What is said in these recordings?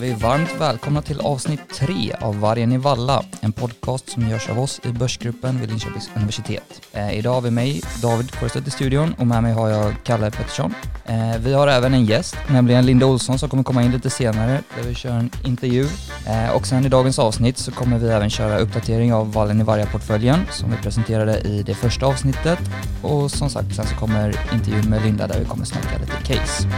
hälsar vi varmt välkomna till avsnitt tre av Vargen i Valla, en podcast som görs av oss i Börsgruppen vid Linköpings universitet. Eh, idag har vi mig, David Kårstedt i studion och med mig har jag Kalle Pettersson. Eh, vi har även en gäst, nämligen Linda Olsson som kommer komma in lite senare där vi kör en intervju. Eh, och sen i dagens avsnitt så kommer vi även köra uppdatering av Vallen i Varga-portföljen som vi presenterade i det första avsnittet. Och som sagt, sen så kommer intervjun med Linda där vi kommer snacka lite case.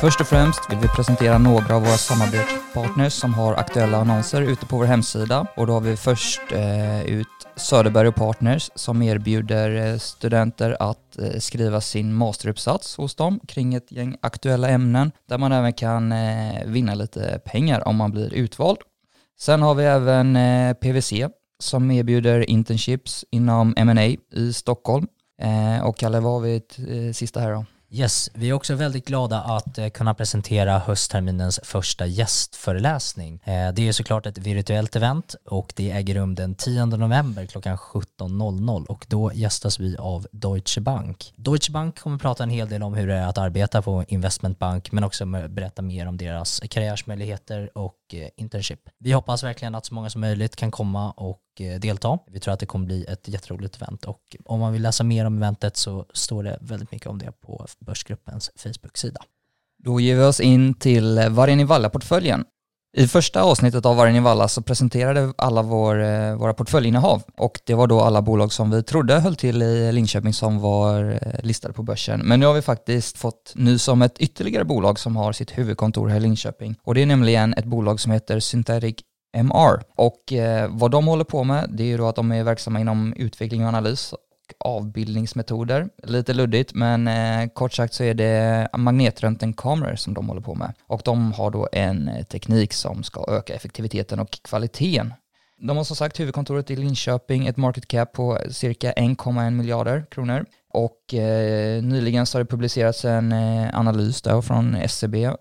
Först och främst vill vi presentera några av våra samarbetspartners som har aktuella annonser ute på vår hemsida. Och då har vi först eh, ut Söderberg och Partners som erbjuder eh, studenter att eh, skriva sin masteruppsats hos dem kring ett gäng aktuella ämnen där man även kan eh, vinna lite pengar om man blir utvald. Sen har vi även eh, PVC som erbjuder internships inom M&A i Stockholm. Eh, och Kalle, vad har vi eh, sista här då? Yes, vi är också väldigt glada att eh, kunna presentera höstterminens första gästföreläsning. Eh, det är såklart ett virtuellt event och det äger rum den 10 november klockan 17.00 och då gästas vi av Deutsche Bank. Deutsche Bank kommer prata en hel del om hur det är att arbeta på investmentbank men också berätta mer om deras karriärsmöjligheter och eh, internship. Vi hoppas verkligen att så många som möjligt kan komma och Eh, delta. Vi tror att det kommer bli ett jätteroligt event och om man vill läsa mer om eventet så står det väldigt mycket om det på Börsgruppens Facebook-sida. Då ger vi oss in till Vargen i Valla-portföljen. I första avsnittet av Vargen i Valla så presenterade alla vår, eh, våra portföljinnehav och det var då alla bolag som vi trodde höll till i Linköping som var eh, listade på börsen. Men nu har vi faktiskt fått nys om ett ytterligare bolag som har sitt huvudkontor här i Linköping och det är nämligen ett bolag som heter Synthetic MR. Och eh, vad de håller på med, det är ju då att de är verksamma inom utveckling och analys och avbildningsmetoder. Lite luddigt, men eh, kort sagt så är det magnetröntgenkameror som de håller på med. Och de har då en eh, teknik som ska öka effektiviteten och kvaliteten. De har som sagt huvudkontoret i Linköping, ett market cap på cirka 1,1 miljarder kronor. Och eh, nyligen så har det publicerats en eh, analys där från SCB eh,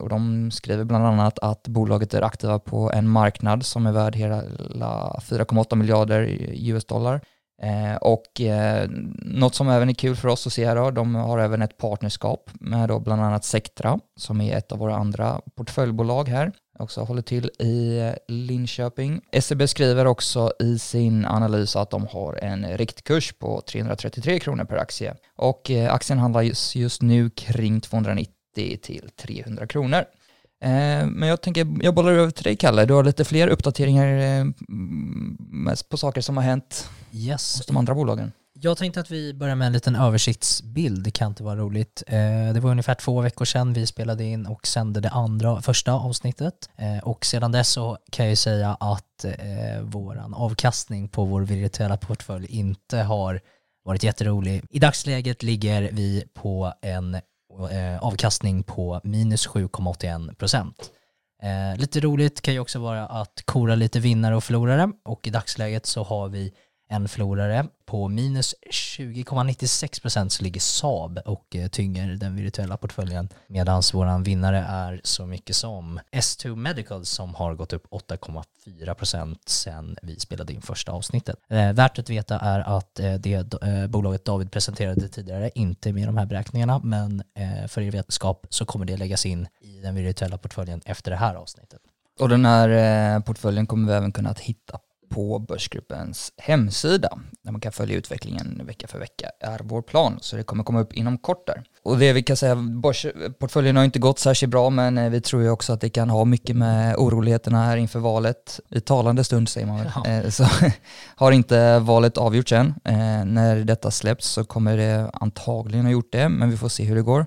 och de skriver bland annat att bolaget är aktiva på en marknad som är värd hela 4,8 miljarder US dollar. Eh, och eh, något som även är kul för oss att se här då, de har även ett partnerskap med då bland annat Sectra som är ett av våra andra portföljbolag här också håller till i eh, Linköping. SEB skriver också i sin analys att de har en riktkurs på 333 kronor per aktie och eh, aktien handlas just nu kring 290 till 300 kronor. Eh, men jag tänker, jag bollar över till dig Kalle, du har lite fler uppdateringar mest på saker som har hänt yes. hos de andra bolagen. Jag tänkte att vi börjar med en liten översiktsbild, det kan inte vara roligt. Eh, det var ungefär två veckor sedan vi spelade in och sände det andra, första avsnittet. Eh, och sedan dess så kan jag ju säga att eh, våran avkastning på vår virtuella portfölj inte har varit jätterolig. I dagsläget ligger vi på en avkastning på minus 7,81 procent. lite roligt kan ju också vara att kora lite vinnare och förlorare och i dagsläget så har vi en förlorare. På minus 20,96 procent så ligger Saab och eh, tynger den virtuella portföljen medan våran vinnare är så mycket som S2 Medical som har gått upp 8,4 procent sen vi spelade in första avsnittet. Eh, värt att veta är att eh, det bolaget David presenterade tidigare inte är med i de här beräkningarna men för er vetskap så kommer det läggas in i den virtuella portföljen efter det här avsnittet. Och den här portföljen kommer vi även kunna hitta på Börsgruppens hemsida där man kan följa utvecklingen vecka för vecka är vår plan så det kommer komma upp inom kort där. Och det vi kan säga, portföljen har inte gått särskilt bra men eh, vi tror ju också att det kan ha mycket med oroligheterna här inför valet. I talande stund säger man väl. Ja. Eh, så har inte valet avgjorts än. Eh, när detta släpps så kommer det antagligen ha gjort det men vi får se hur det går.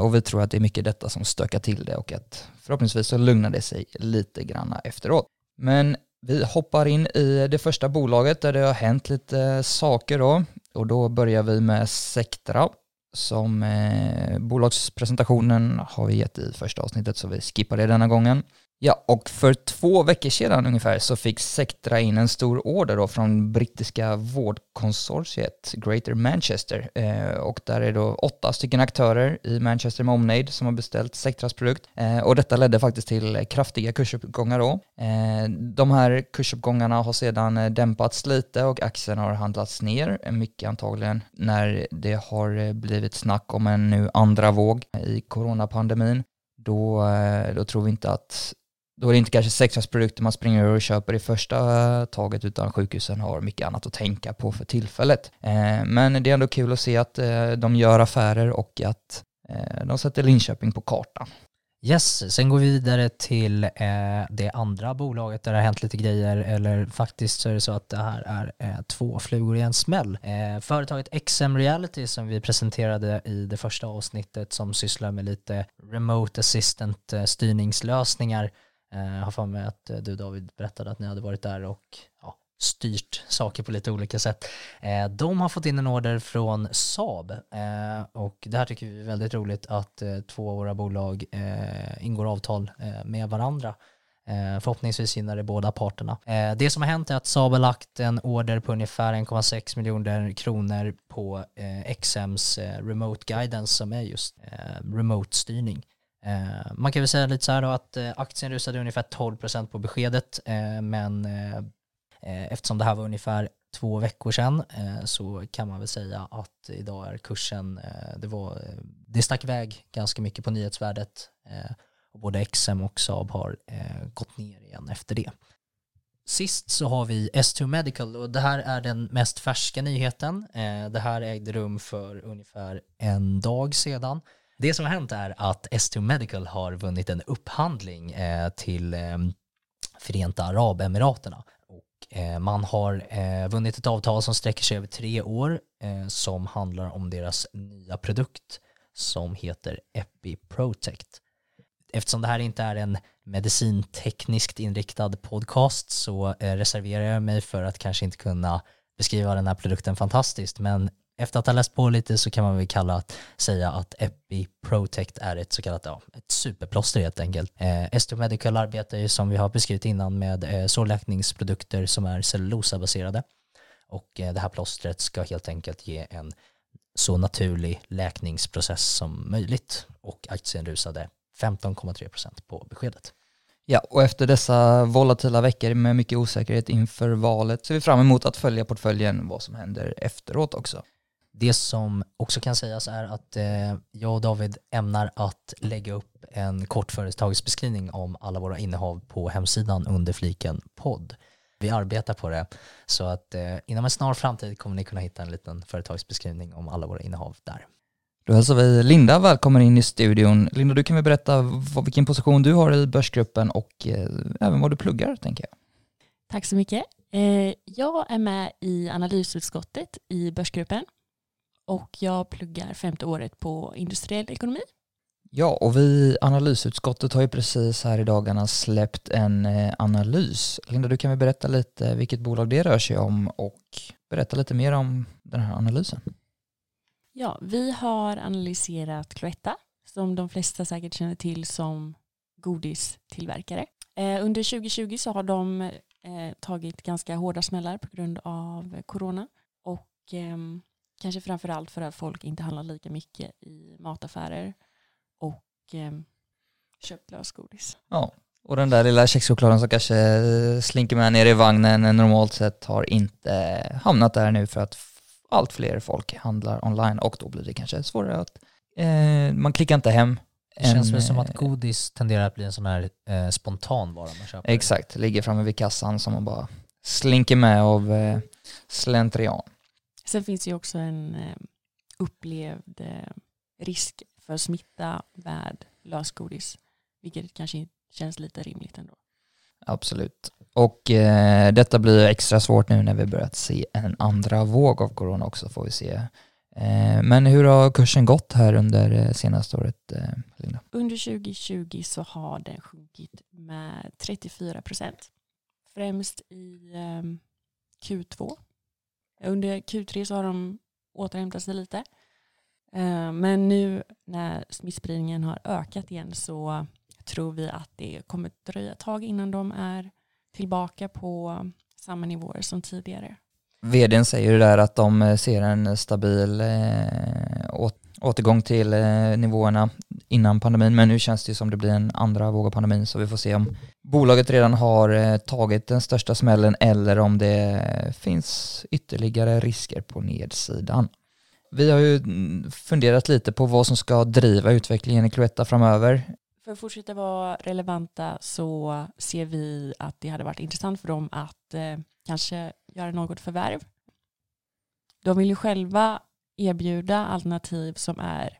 Och vi tror att det är mycket detta som stökar till det och att förhoppningsvis så lugnar det sig lite granna efteråt. Men vi hoppar in i det första bolaget där det har hänt lite eh, saker då och då börjar vi med Sectra som eh, bolagspresentationen har vi gett i första avsnittet så vi skippar det denna gången. Ja, och för två veckor sedan ungefär så fick Sectra in en stor order då från brittiska vårdkonsortiet Greater Manchester. Eh, och där är då åtta stycken aktörer i Manchester med omnejd som har beställt Sectras produkt. Eh, och detta ledde faktiskt till kraftiga kursuppgångar då. Eh, de här kursuppgångarna har sedan dämpats lite och aktien har handlats ner, mycket antagligen när det har blivit snack om en nu andra våg i coronapandemin. Då, eh, då tror vi inte att då är det inte kanske sexrasprodukter man springer och köper i första eh, taget utan sjukhusen har mycket annat att tänka på för tillfället. Eh, men det är ändå kul att se att eh, de gör affärer och att de sätter Linköping på kartan. Yes, sen går vi vidare till eh, det andra bolaget där det har hänt lite grejer eller faktiskt så är det så att det här är eh, två flugor i en smäll. Eh, företaget XM Reality som vi presenterade i det första avsnittet som sysslar med lite remote assistant styrningslösningar jag har för mig att eh, du David berättade att ni hade varit där och ja, styrt saker på lite olika sätt. Eh, de har fått in en order från Saab och det här tycker vi är väldigt roligt att två av våra bolag ingår avtal med varandra. Förhoppningsvis gynnar det båda parterna. Det som har hänt är att Saab har lagt en order på ungefär 1,6 miljoner kronor på XMs Remote Guidance som är just remote-styrning. Eh, man kan väl säga lite så här då att eh, aktien rusade ungefär 12% på beskedet, eh, men eh, eh, eftersom det här var ungefär två veckor sedan så kan man väl säga att idag är kursen, det, var, det stack iväg ganska mycket på nyhetsvärdet och både XM och Saab har gått ner igen efter det. Sist så har vi S2 Medical och det här är den mest färska nyheten. Det här ägde rum för ungefär en dag sedan. Det som har hänt är att S2 Medical har vunnit en upphandling eh, till eh, Förenta Arabemiraterna. Och, eh, man har vunnit ett avtal som sträcker sig över tre år som handlar om deras nya produkt som heter Epiprotect. Eftersom det här inte är en medicintekniskt inriktad podcast så reserverar jag mig för att kanske inte kunna beskriva den här produkten fantastiskt men efter att ha läst på lite så kan man väl kalla att säga att Epi Protect är ett så kallat ja, ett superplåster helt enkelt. Eh, Estro Medical arbetar ju som vi har beskrivit innan med eh, sårläkningsprodukter som är cellulosabaserade och eh, det här plåstret ska helt enkelt ge en så naturlig läkningsprocess som möjligt och aktien rusade 15,3% på beskedet. Ja, och efter dessa volatila veckor med mycket osäkerhet inför valet ser vi fram emot att följa portföljen vad som händer efteråt också. Det som också kan sägas är att eh, jag och David ämnar att lägga upp en kort företagsbeskrivning om alla våra innehav på hemsidan under fliken podd. Vi arbetar på det så att eh, inom en snar framtid kommer ni kunna hitta en liten företagsbeskrivning om alla våra innehav där. Då hälsar vi Linda välkommen in i studion. Linda, du kan väl berätta vad, vilken position du har i börsgruppen och eh, även vad du pluggar, tänker jag. Tack så mycket. Eh, jag är med i analysutskottet i börsgruppen och jag pluggar femte året på industriell ekonomi. Ja, och vi analysutskottet har ju precis här i dagarna släppt en eh, analys. Linda, du kan väl berätta lite vilket bolag det rör sig om och berätta lite mer om den här analysen. Ja, vi har analyserat Cloetta som de flesta säkert känner till som godistillverkare. Eh, under 2020 så har de eh, tagit ganska hårda smällar på grund av corona och eh, Kanske framför allt för att folk inte handlar lika mycket i mataffärer och eh, köpt lösgodis. Ja, och den där lilla kexchokladen som kanske slinker med ner i vagnen normalt sett har inte hamnat där nu för att allt fler folk handlar online och då blir det kanske svårare att eh, man klickar inte hem. Det känns väl som att eh, godis tenderar att bli en sån här eh, spontan vara man köper. Exakt, ligger framme vid kassan som man bara slinker med av eh, slentrian. Sen finns det ju också en eh, upplevd eh, risk för smitta med lösgodis, vilket kanske känns lite rimligt ändå. Absolut. Och eh, detta blir extra svårt nu när vi börjat se en andra våg av corona också får vi se. Eh, men hur har kursen gått här under eh, senaste året, eh, Linda? Under 2020 så har den sjunkit med 34 procent. Främst i ehm, Q2 under Q3 så har de återhämtat sig lite. Eh, men nu när smittspridningen har ökat igen så tror vi att det kommer dröja ett tag innan de är tillbaka på samma nivåer som tidigare. Vdn säger ju där att de eh, ser en stabil eh, återgång till nivåerna innan pandemin, men nu känns det ju som det blir en andra våg av pandemin, så vi får se om bolaget redan har eh, tagit den största smällen eller om det finns ytterligare risker på nedsidan. Vi har ju mm, funderat lite på vad som ska driva utvecklingen i Cloetta framöver. För att fortsätta vara relevanta så ser vi att det hade varit intressant för dem att eh, kanske göra något förvärv. De vill ju själva erbjuda alternativ som är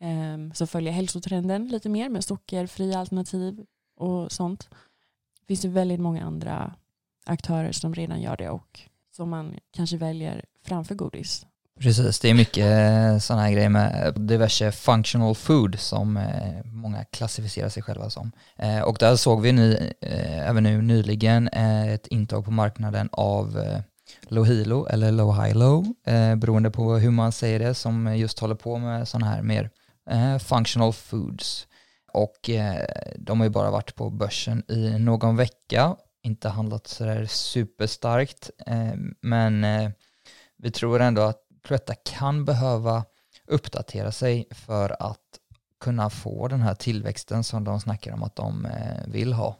eh, som följer hälsotrenden lite mer med sockerfria alternativ och sånt. Det finns ju väldigt många andra aktörer som redan gör det och som man kanske väljer framför godis. Precis, det är mycket eh, sådana här grejer med diverse functional food som eh, många klassificerar sig själva som. Eh, och där såg vi ny, även nu nyligen ett intag på marknaden av Lohilo eller Lohilo beroende på hur man säger det som just håller på med sådana här mer functional foods. Och de har ju bara varit på börsen i någon vecka, inte handlat sådär superstarkt, men vi tror ändå att Cloetta kan behöva uppdatera sig för att kunna få den här tillväxten som de snackar om att de eh, vill ha.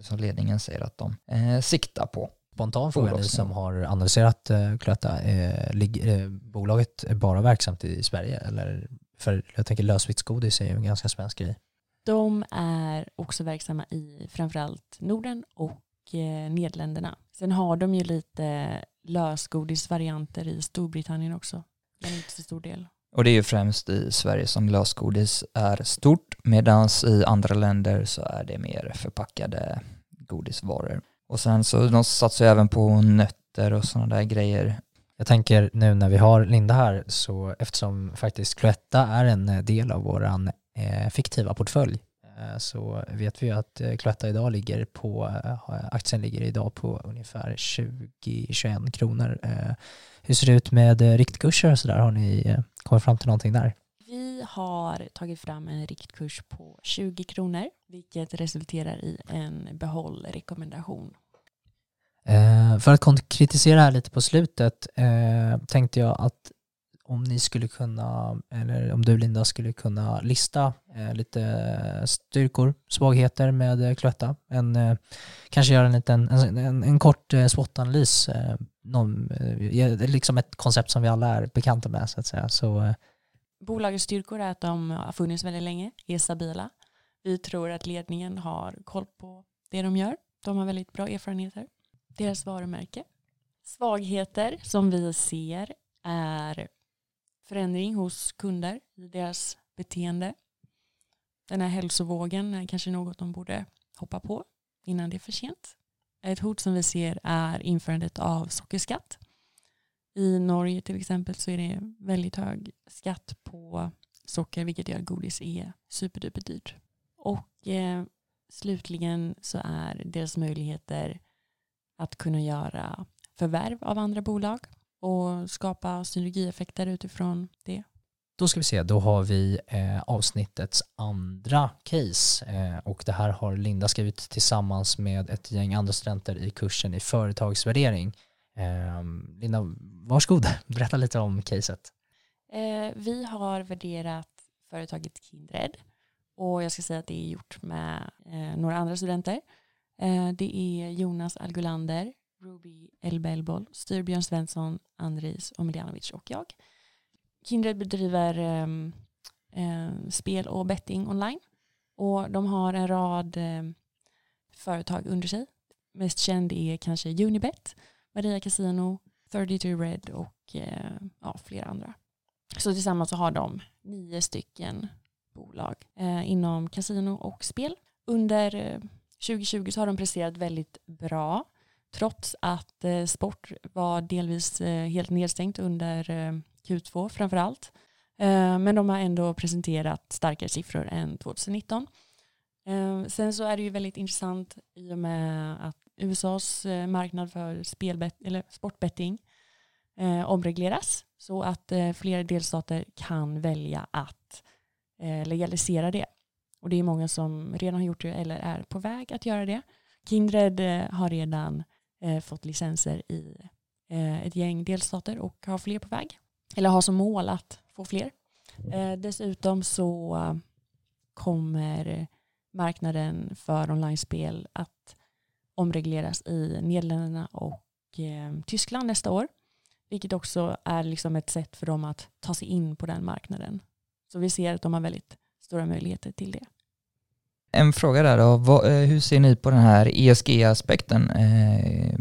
Som ledningen säger att de eh, siktar på. Spontan fråga ni som har analyserat eh, Cloetta, eh, eh, bolaget bara verksamt i Sverige eller? För jag tänker lösviktsgodis är ju en ganska svensk grej. De är också verksamma i framförallt Norden och eh, Nederländerna. Sen har de ju lite lösgodisvarianter i Storbritannien också. Men inte så stor del. Och det är ju främst i Sverige som lösgodis är stort medan i andra länder så är det mer förpackade godisvaror. Och sen så de satsar ju även på nötter och sådana där grejer. Jag tänker nu när vi har Linda här så eftersom faktiskt Cloetta är en del av våran eh, fiktiva portfölj Eh, så vet vi ju att eh, Cloetta idag ligger på, eh, aktien ligger idag på ungefär 20-21 kronor. Hur ser det ut med riktkurser och sådär? Har ni kommit fram till någonting där? Vi har tagit fram en riktkurs på 20 kronor, vilket resulterar i en behållrekommendation. för att konkretisera här lite på slutet tänkte jag att om ni skulle kunna, eller om du Linda skulle kunna lista eh, lite styrkor, svagheter med eh, Cloetta. En, eh, kanske göra en liten, en, en, en kort eh, SWOT-analys, eh, eh, liksom ett koncept som vi alla är bekanta med så att säga. Så, eh. Bolagets styrkor är att de har funnits väldigt länge, är stabila. Vi tror att ledningen har koll på det de gör. De har väldigt bra erfarenheter. Deras varumärke. Svagheter som vi ser är förändring hos kunder i deras beteende. Den här hälsovågen är kanske något de borde hoppa på innan det är för sent. Ett hot som vi ser är införandet av sockerskatt. I Norge till exempel så är det väldigt hög skatt på socker vilket gör att godis är superduper dyrt. Och eh, slutligen så är deras möjligheter att kunna göra förvärv av andra bolag och skapa synergieffekter utifrån det. Då ska vi se, då har vi eh, avsnittets andra case eh, och det här har Linda skrivit tillsammans med ett gäng andra studenter i kursen i företagsvärdering. Eh, Linda, varsågod, berätta lite om caset. Eh, vi har värderat företaget Kindred och jag ska säga att det är gjort med eh, några andra studenter. Eh, det är Jonas Algulander, Ruby Elbelboll, Styrbjörn Svensson, Andris Omiljanovic och jag. Kindred bedriver um, um, spel och betting online och de har en rad um, företag under sig. Mest känd är kanske Unibet, Maria Casino, 32 Red och uh, ja, flera andra. Så tillsammans så har de nio stycken bolag uh, inom kasino och spel. Under uh, 2020 så har de presterat väldigt bra trots att eh, sport var delvis eh, helt nedstängt under eh, Q2 framför allt. Eh, men de har ändå presenterat starkare siffror än 2019. Eh, sen så är det ju väldigt intressant i och med att USAs eh, marknad för eller sportbetting eh, omregleras så att eh, fler delstater kan välja att eh, legalisera det. Och det är många som redan har gjort det eller är på väg att göra det. Kindred eh, har redan eh, fått licenser i eh, ett gäng delstater och har fler på väg. Eller har som mål att få fler. Eh, dessutom så kommer marknaden för online-spel att omregleras i Nederländerna och eh, Tyskland nästa år. Vilket också är liksom ett sätt för dem att ta sig in på den marknaden. Så vi ser att de har väldigt stora möjligheter till det. En fråga där då, Vad, eh, hur ser ni på den här ESG-aspekten? Eh,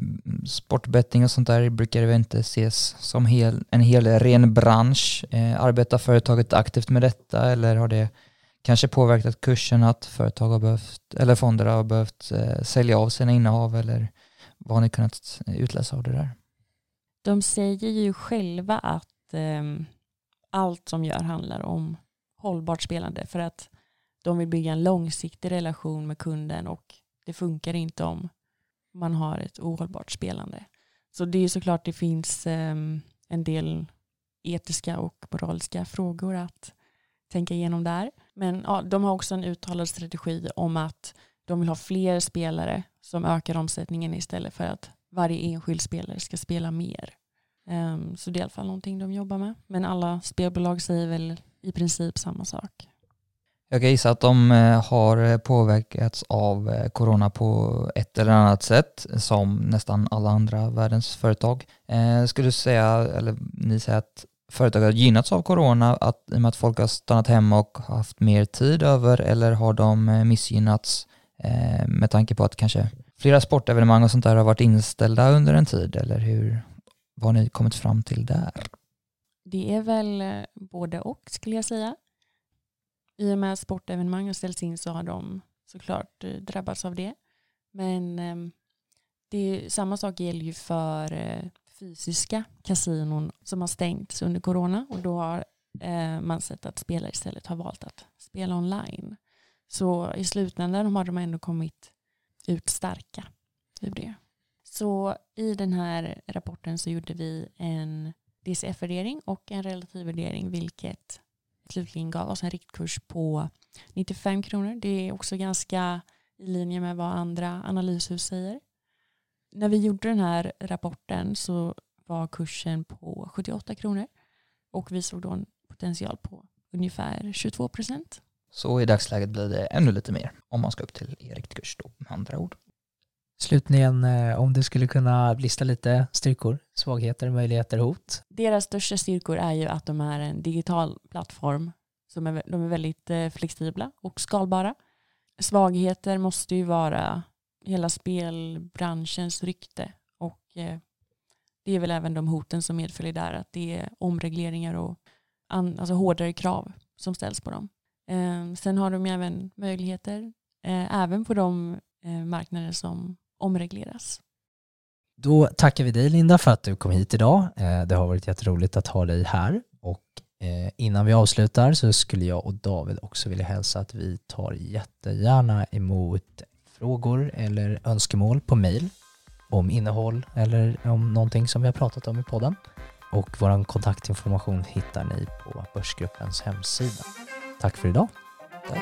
sportbetting och sånt där brukar väl inte ses som hel, en hel ren bransch. Eh, arbetar företaget aktivt med detta eller har det kanske påverkat kursen att företag har behövt, eller fonder har behövt eh, sälja av sina innehav eller vad har ni kunnat utläsa av det där? De säger ju själva att eh, allt som gör handlar om hållbart spelande för att de vill bygga en långsiktig relation med kunden och det funkar inte om man har ett ohållbart spelande. Så det är såklart det finns ehm, en del etiska och moraliska frågor att tänka igenom där. Men ja, de har också en uttalad strategi om att de vill ha fler spelare som ökar omsättningen istället för att varje enskild spelare ska spela mer. Um, så det är i alla fall någonting de jobbar med. Men alla spelbolag säger väl i princip samma sak. Jag kan gissa att de eh, har eh, påverkats av eh, corona på ett eller annat sätt som nästan alla andra världens företag. Skulle du säga, eller ni säger att företag har gynnats av corona att, i och med att folk har stannat hemma och haft mer tid över eller har de missgynnats med tanke på att kanske flera sportevenemang och sånt där har varit inställda under en tid eller hur, vad har ni kommit fram till där? Det är väl både och skulle jag säga. I och med att sportevenemang har ställts in så har de såklart eh, drabbats av det. Men ehm, det är, samma sak gäller ju för eh, fysiska kasinon som har stängts under corona och då har eh, man sett att spelare istället har valt att spela online. Så i slutändan har de ändå kommit ut starka ur det. Så i den här rapporten så gjorde vi en DCF-värdering och en relativ värdering vilket slutligen gav oss en riktkurs på 95 kronor. Det är också ganska i linje med vad andra analyshus säger när vi gjorde den här rapporten så var kursen på 78 kronor och vi såg då en potential på ungefär 22 procent. Så i dagsläget blir det ännu lite mer om man ska upp till er riktkurs då med andra ord. Slutligen, eh, om du skulle kunna lista lite styrkor, svagheter, möjligheter, hot? Deras största styrkor är ju att de är en digital plattform som är, de är väldigt eh, flexibla och skalbara. Svagheter måste ju vara hela spelbranschens rykte och eh, det är väl även de hoten som medföljer där att det är omregleringar och an, alltså hårdare krav som ställs på dem. Ehm, sen har de ju även möjligheter även på de marknader som omregleras. Då tackar vi dig Linda för att du kom hit idag. Eh, det har varit jätteroligt att ha dig här och eh, innan vi avslutar så skulle jag och David också vilja hälsa att vi tar jättegärna emot frågor eller önskemål på mail om innehåll eller om någonting som vi har pratat om i podden. Och vår kontaktinformation hittar ni på Börsgruppens hemsida. Tack för idag. Tack.